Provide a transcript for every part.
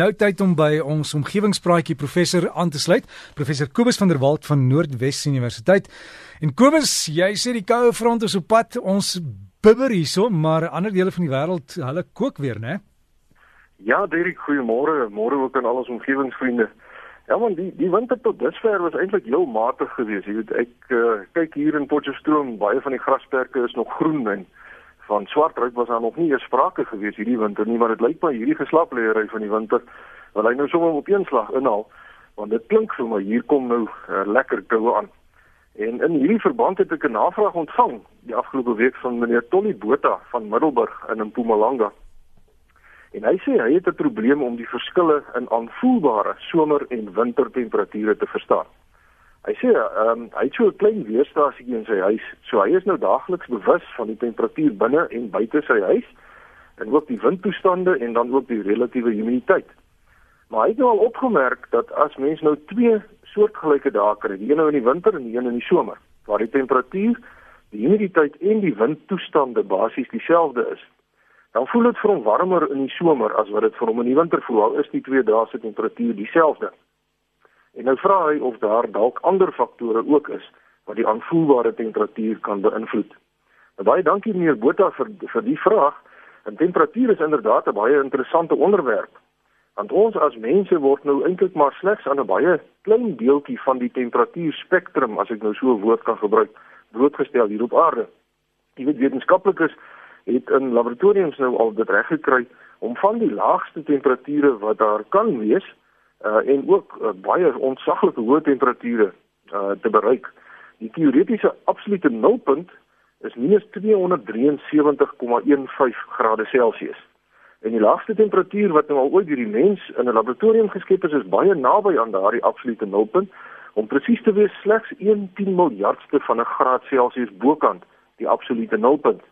Nou tyd om by ons omgewingspraatjie professor aan te sluit, professor Kobus van der Walt van Noordwes Universiteit. En Kobus, jy sê die koue front is op pad, ons bibber hierso, maar ander dele van die wêreld, hulle kook weer, né? Ja, Derek, goeiemôre. Môre ook aan al ons omgewingsvriende. Ja man, die die winter tot dusver was eintlik heel matig geweest. Jy weet, ek uh, kyk hier in Potchefstroom, baie van die grasperke is nog groen en van swartryk was daar nog nie eers sprake gewees hierdie winter nie, maar dit lyk my hierdie geslapleery van die winter wil hy nou sommer op een slag inhaal want dit klink vir my hier kom nou uh, lekker koue aan. En in hierdie verband het ek 'n navraag ontvang die afgelope week van meneer Tolly Botha van Middelburg in Mpumalanga. En hy sê hy het 'n probleem om die verskille in aanvoelbare somer- en wintertemperature te verstaan. Hy sê ehm um, hy het so 'n klein weerstasie in sy huis. So hy is nou daagliks bewus van die temperatuur binne en buite sy huis en ook die windtoestande en dan ook die relatiewe humiditeit. Maar hy het nou al opgemerk dat as mens nou twee soortgelyke dae kry, die een nou in die winter en die een in die somer, waar die temperatuur, die humiditeit en die windtoestande basies dieselfde is, dan voel dit vir hom warmer in die somer as wat dit vir hom in die winter voel. Al is die twee dae se temperatuur dieselfde. En nou vra hy of daar dalk ander faktore ook is wat die aanvoelbare temperatuur kan beïnvloed. Nou baie dankie meneer Botha vir vir die vraag. En temperatuur is inderdaad 'n baie interessante onderwerp. Want ons as mense word nou eintlik maar slegs aan 'n baie klein deeltjie van die temperatuurspektrum, as ek nou so 'n woord kan gebruik, blootgestel hier op aarde. Jy weet wetenskaplikes het in laboratoriums nou al dit reg gekry om van die laagste temperature wat daar kan wees uh, en ook uh, baie ontsaglike hoë temperature uh, te bereik. Die teoretiese absolute nulpunt is minus 273,15 grade Celsius. En die laagste temperatuur wat nou al ooit deur die mens in 'n laboratorium geskep is, is baie naby aan daardie absolute nulpunt om presies te wees slegs 1 10 miljardste van 'n graad Celsius bokant die absolute nulpunt.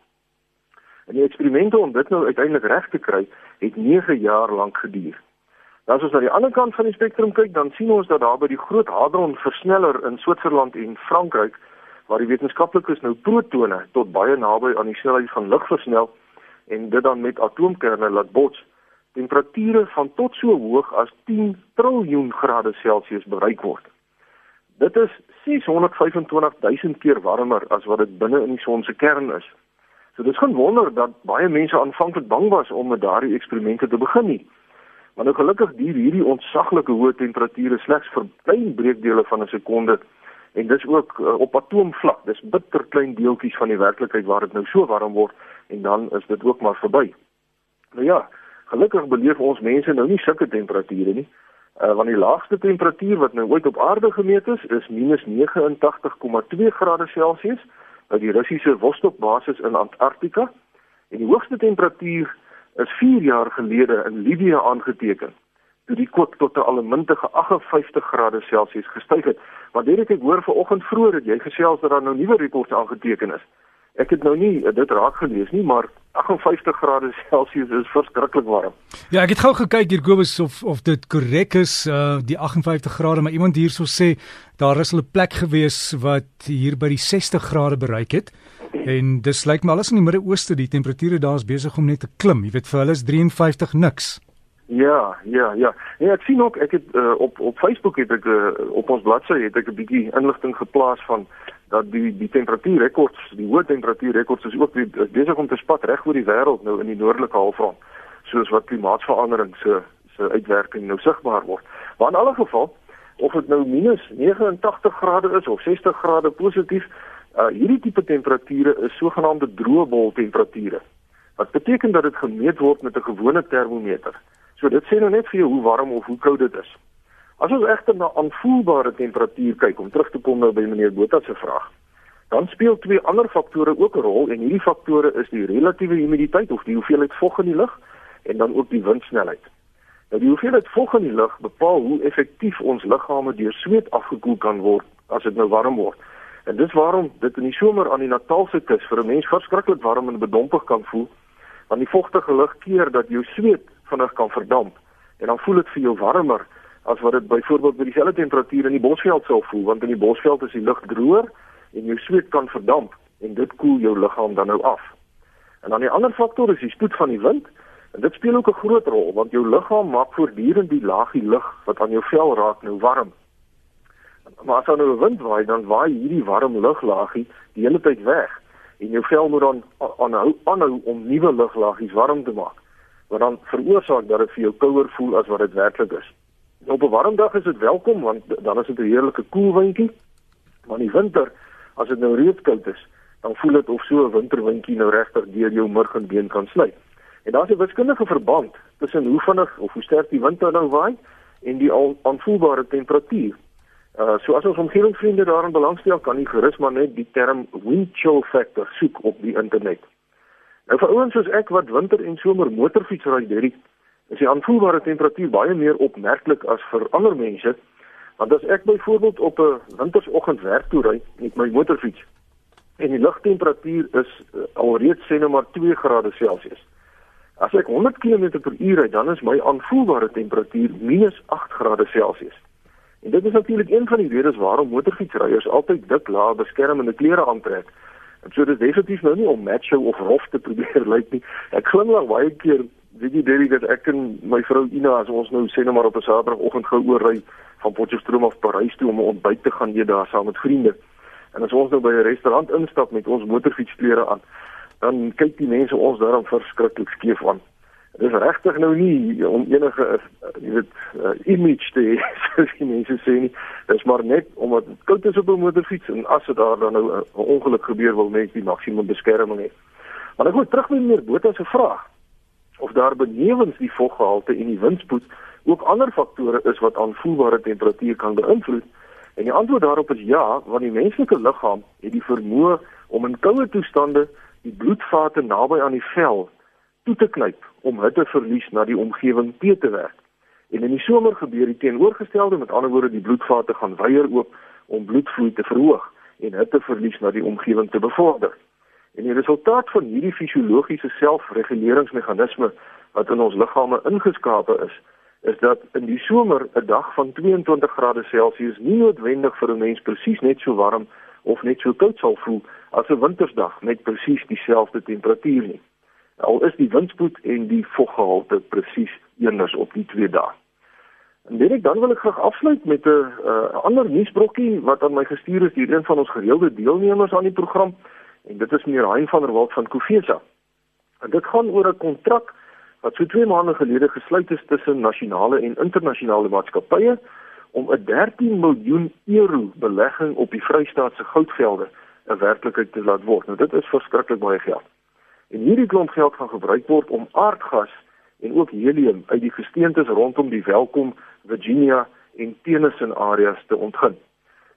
En die eksperimente om dit nou uiteindelik reg te kry, het 9 jaar lank geduur. As ons na die ander kant van die spektrum kyk, dan sien ons dat daar by die Groot Hadron versneller in Switserland en Frankryk waar die wetenskaplikes nou protone tot baie naby aan die snelheid van lig versnel en dit dan met atoomkerne laat bots, temperature van tot so hoog as 10 triljoen grade Celsius bereik word. Dit is 625000 keer warmer as wat dit binne in die son se kern is. So dis geen wonder dat baie mense aanvanklik bang was om met daardie eksperimente te begin nie. Maar nou gelukkig duur hierdie ontsaglike hoë temperature slegs vir klein breekdele van 'n sekonde en dis ook uh, op atoomvlak. Dis bitter klein deeltjies van die werklikheid waar dit nou so warm word en dan is dit ook maar verby. Nou ja, gelukkig beleef ons mense nou nie sulke temperature nie. Uh, want die laagste temperatuur wat nou ooit op aarde gemeet is, is -89,2 grade Celsius by die Russiese Vostok basis in Antarktika en die hoogste temperatuur is 4 jaar gelede in Libië aangeteken toe die kook tot 'n allemintige 58 grade Celsius gestyg het. Maar dit ek hoor vanoggend vroeër dat jy gesels dat daar nou nuwe rekords aangeteken is. Ek het nou nie dit raak gelees nie, maar 58 grade Celsius is verskriklik warm. Ja, ek het gou gekyk hier Kobus of of dit korrek is uh die 58 grade, maar iemand hierso sê daar is 'n plek gewees wat hier by die 60 grade bereik het. En dis lyk my alles in die Midde-Ooste, die temperature daar is besig om net te klim. Jy weet vir hulle is 53 niks. Ja, ja, ja. Nee, ek sien ook ek het uh, op op Facebook het ek uh, op ons bladsy het ek 'n bietjie inligting geplaas van dat die die temperatuurrekords, die hoë temperatuurrekords is ook besig om te spat reg oor die wêreld nou in die noordelike halfrond, soos wat klimaatsverandering se se uitwerking nou sigbaar word. Maar in alle geval, of dit nou minus 89 grade is of 60 grade positief, Uh hierdie tipe temperature is sogenaamde droëbol temperature. Wat beteken dat dit gemeet word met 'n gewone termometer. So dit sê nou net vir jou hoe warm of hoe koud dit is. As ons egter na aanvoelbare temperatuur kyk om terug te kom nou by meneer Botha se vraag, dan speel twee ander faktore ook 'n rol en hierdie faktore is die relatiewe humiditeit of die hoeveelheid vog in die lug en dan ook die windsnelheid. Nou die hoeveelheid vog in die lug bepaal hoe effektief ons liggame deur sweet afgekoel kan word as dit nou warm word. En dis waarom dit in die somer aan die Natalse kus vir 'n mens verskriklik warm en bedompig kan voel, want die vogtige lug keer dat jou sweet vinnig kan verdamp en dan voel dit vir jou warmer as wat dit byvoorbeeld by dieselfde temperatuur in die bosveld sou voel, want in die bosveld is die lug droër en jou sweet kan verdamp en dit koel jou liggaam dan nou af. En dan die ander faktor is die spoed van die wind En dit speel ook 'n groot rol want jou liggaam maak voortdurend die laagie lug wat aan jou vel raak nou warm. Maar as dan nou 'n wind waai, dan waai hierdie warm luglaagie die hele tyd weg en jou vel moet dan aanhou aanhou om nuwe luglaagies warm te maak. Wat dan veroorsaak dat dit vir jou kouer voel as wat dit werklik is. Op 'n warm dag is dit welkom want dan is dit 'n heerlike koel windjie. Maar in die winter, as dit nou reeds koud is, dan voel dit of so 'n winterwindjie nou regtig deur jou murg en been kan sny. En daar's 'n wiskundige verband tussen hoe vinnig of hoe sterk die wind nou waai en die aanvoelbare temperatuur. Uh so as ons omgewingsvriende daarin belangstel, kan jy gerus maar net die term wind chill factor soek op die internet. Nou vir ouens soos ek wat winter en somer motorfiets ry, Derrick, is die aanvoelbare temperatuur baie meer opmerklik as vir ander mense. Want as ek byvoorbeeld op 'n wintersoggend werk toe ry met my motorfiets en die lugtemperatuur is uh, alreeds sê nou maar 2 grade Celsius. As ek 100 km/h ry, dan is my aanvoelbare temperatuur -8 grade Celsius. En dit is natuurlik een van die redes waarom motorfietsryers altyd dik lae beskermende klere aantrek. En so dis definitief nou nie om macho of rof te probeer lyk nie. Ek glimlag baie keer weet jy Derry dat ek en my vrou Ina as ons nou sê net maar op 'n Saterdagoggend gou oor ry van Potchefstroom af Parys toe om 'n ontbyt te gaan eet daar saam met vriende. En as ons nou by 'n restaurant instap met ons motorfietsklere aan, dan kyk die mense ons daarom verskriklik skeef aan. Dit is regtig nou nie om enige jy weet uh, image te soos die mense sê nie. Dit is maar net omdat dit koud is op 'n motorfiets en as dit daar dan nou 'n ongeluk gebeur wil mense die maksimum beskerming hê. Maar ek wil terug by meneer Botha se vraag of daar benewens die voggehalte en die windspoed ook ander faktore is wat aanvoelbare temperatuur kan beïnvloed. En die antwoord daarop is ja, want die menslike liggaam het die vermoë om in koue toestande die bloedvate naby aan die vel toe te knyp om hitteverlies na die omgewing te te werk. En in die somer gebeur die teenoorgestelde, met ander woorde die bloedvate gaan weier oop om bloedvloei te verhoog en hitteverlies na die omgewing te bevorder. En die resultaat van hierdie fisiologiese selfreguleringsmeganisme wat in ons liggame ingeskape is, is dat in die somer 'n dag van 22 grade Celsius nie noodwendig vir 'n mens presies net so warm of net so koud sal voel as 'n wintersdag met presies dieselfde temperatuur nie. Al is die windspoed en die voggehalte presies eenders op die twee dae. En weet ek dan wil ek graag afsluit met 'n uh, ander nuusbrokkie wat aan my gestuur is deur een van ons gereelde deelnemers aan die program en dit is meneer Hein van der Walt van Kofesa. En dit gaan oor 'n kontrak wat so 2 maande gelede gesluit is tussen nasionale en internasionale maatskappye om 'n 13 miljoen euro belegging op die Vrystaatse goudvelde 'n werklikheid te laat word. Nou dit is verskriklik baie geld. En hierdie klomp geld gaan gebruik word om aardgas en ook helium uit die gesteentes rondom die Welkom, Virginia en Tennyson areas te ontgin.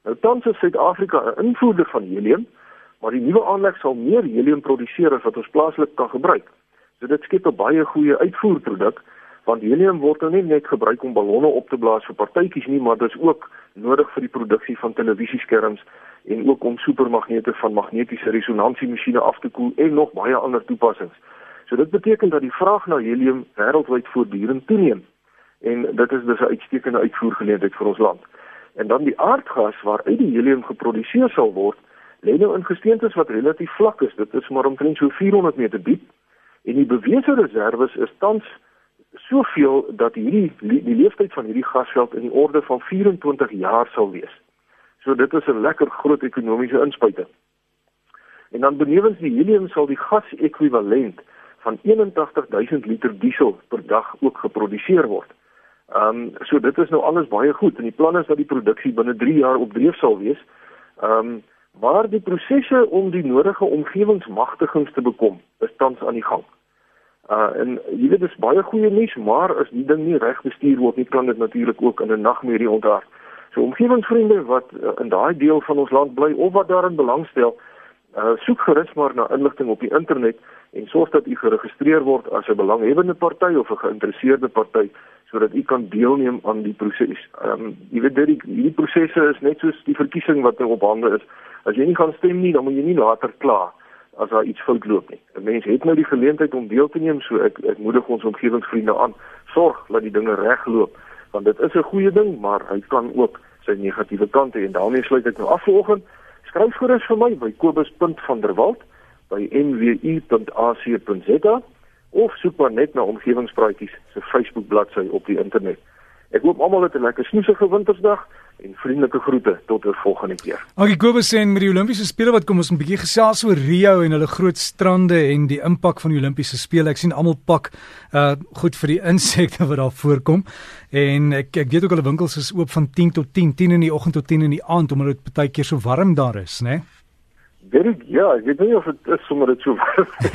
Nou tans is Suid-Afrika 'n invoerder van helium, maar die nuwe aanleg sal meer helium produseer as wat ons plaaslik kan gebruik. So dit skep 'n baie goeie uitvoerproduk want helium word nou nie net gebruik om ballonne op te blaas vir partytjies nie, maar dit is ook nodig vir die produksie van televisieskerms en ook om supermagnete van magnetiese resonansie af te koel en nog baie ander toepassings. So dit beteken dat die vraag na helium wêreldwyd voortdurend toeneem en dit is dus 'n uitstekende uitvoergeleentheid vir ons land. En dan die aardgas waaruit die helium geproduseer sal word, lê nou in gesteentes wat relatief vlak is. Dit is maar omtrent so 400 meter diep en die bewese reserve is tans soveel dat hierdie die leeftyd van hierdie gasveld in die orde van 24 jaar sal wees. So dit is 'n lekker groot ekonomiese inspuiting. En dan benewens die helium sal die gas-ekwivalent van 81000 liter diesel per dag ook geproduseer word. Ehm um, so dit is nou alles baie goed en die plan is dat die produksie binne 3 jaar op dreef sal wees. Ehm um, maar die prosesse om die nodige omgewingsmagtigings te bekom is tans aan die gang. Uh en jy weet dit is baie goeie nuus, maar as die ding nie reg bestuur word nie, kan dit natuurlik ook in 'n nagmerrie ontaard. So omgewingsvriende wat uh, in daai deel van ons land bly of wat daarin belangstel, uh soek gerus maar na inligting op die internet en sorg dat u geregistreer word as 'n belanghebbende party of 'n geïnteresseerde party sodat u kan deelneem aan die proses. Ehm um, jy weet dit die prosesse is net soos die verkiesing wat nou op hande is. As jy nie gaan stem nie, dan moet jy nie later kla as daar iets fout loop nie. 'n Mens het nou die geleentheid om deel te neem, so ek ek moedig ons omgewingsvriende aan, sorg dat die dinge regloop want dit is 'n goeie ding, maar hy kan ook sy negatiewe kante en daarmee sluit ek nou af vanoggend. Skryf gerus vir my by kobus.vanderwalt by nwu.ac.za of soek maar net na omgewingspraatjies se Facebook bladsy op die internet. Ek hoop almal het 'n lekker snoesige wintersdag en vriendelike groete tot 'n volgende keer. Aggie Kobus sê met die Olimpiese spele wat kom ons 'n bietjie gesels oor Rio en hulle groot strande en die impak van die Olimpiese spele. Ek sien almal pak uh goed vir die insekte wat daar voorkom. En ek ek weet ook hulle winkels is oop van 10 tot 10, 10 in die oggend tot 10 in die aand omdat dit baie keer so warm daar is, né? Nee? Derek, ja, ek weet nie of dit is sommer dit so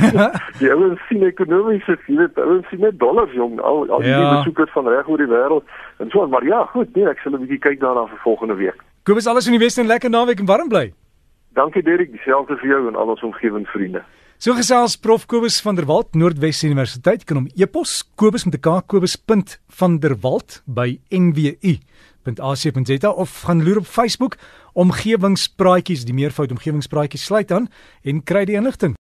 Die ouens sien ekonomiese, jy weet, ouens sien net dollars jong, al al die ja. besoekers van reg oor die wêreld. En so, maar ja, goed, nee, ek sal 'n bietjie kyk daarna vir volgende week. Kobus, alles in die Wes en lekker naweek en warm bly. Dankie Derek, dieselfde vir jou en al ons omgewingsvriende. So gesels Prof Kobus van der Walt, Noordwes Universiteit, kan hom e-pos kobus met 'n k kobus.vanderwalt by nwu.ac.za of gaan loer op Facebook. Omgewingspraatjies die meervoud omgewingspraatjies sluit aan en kry die inligting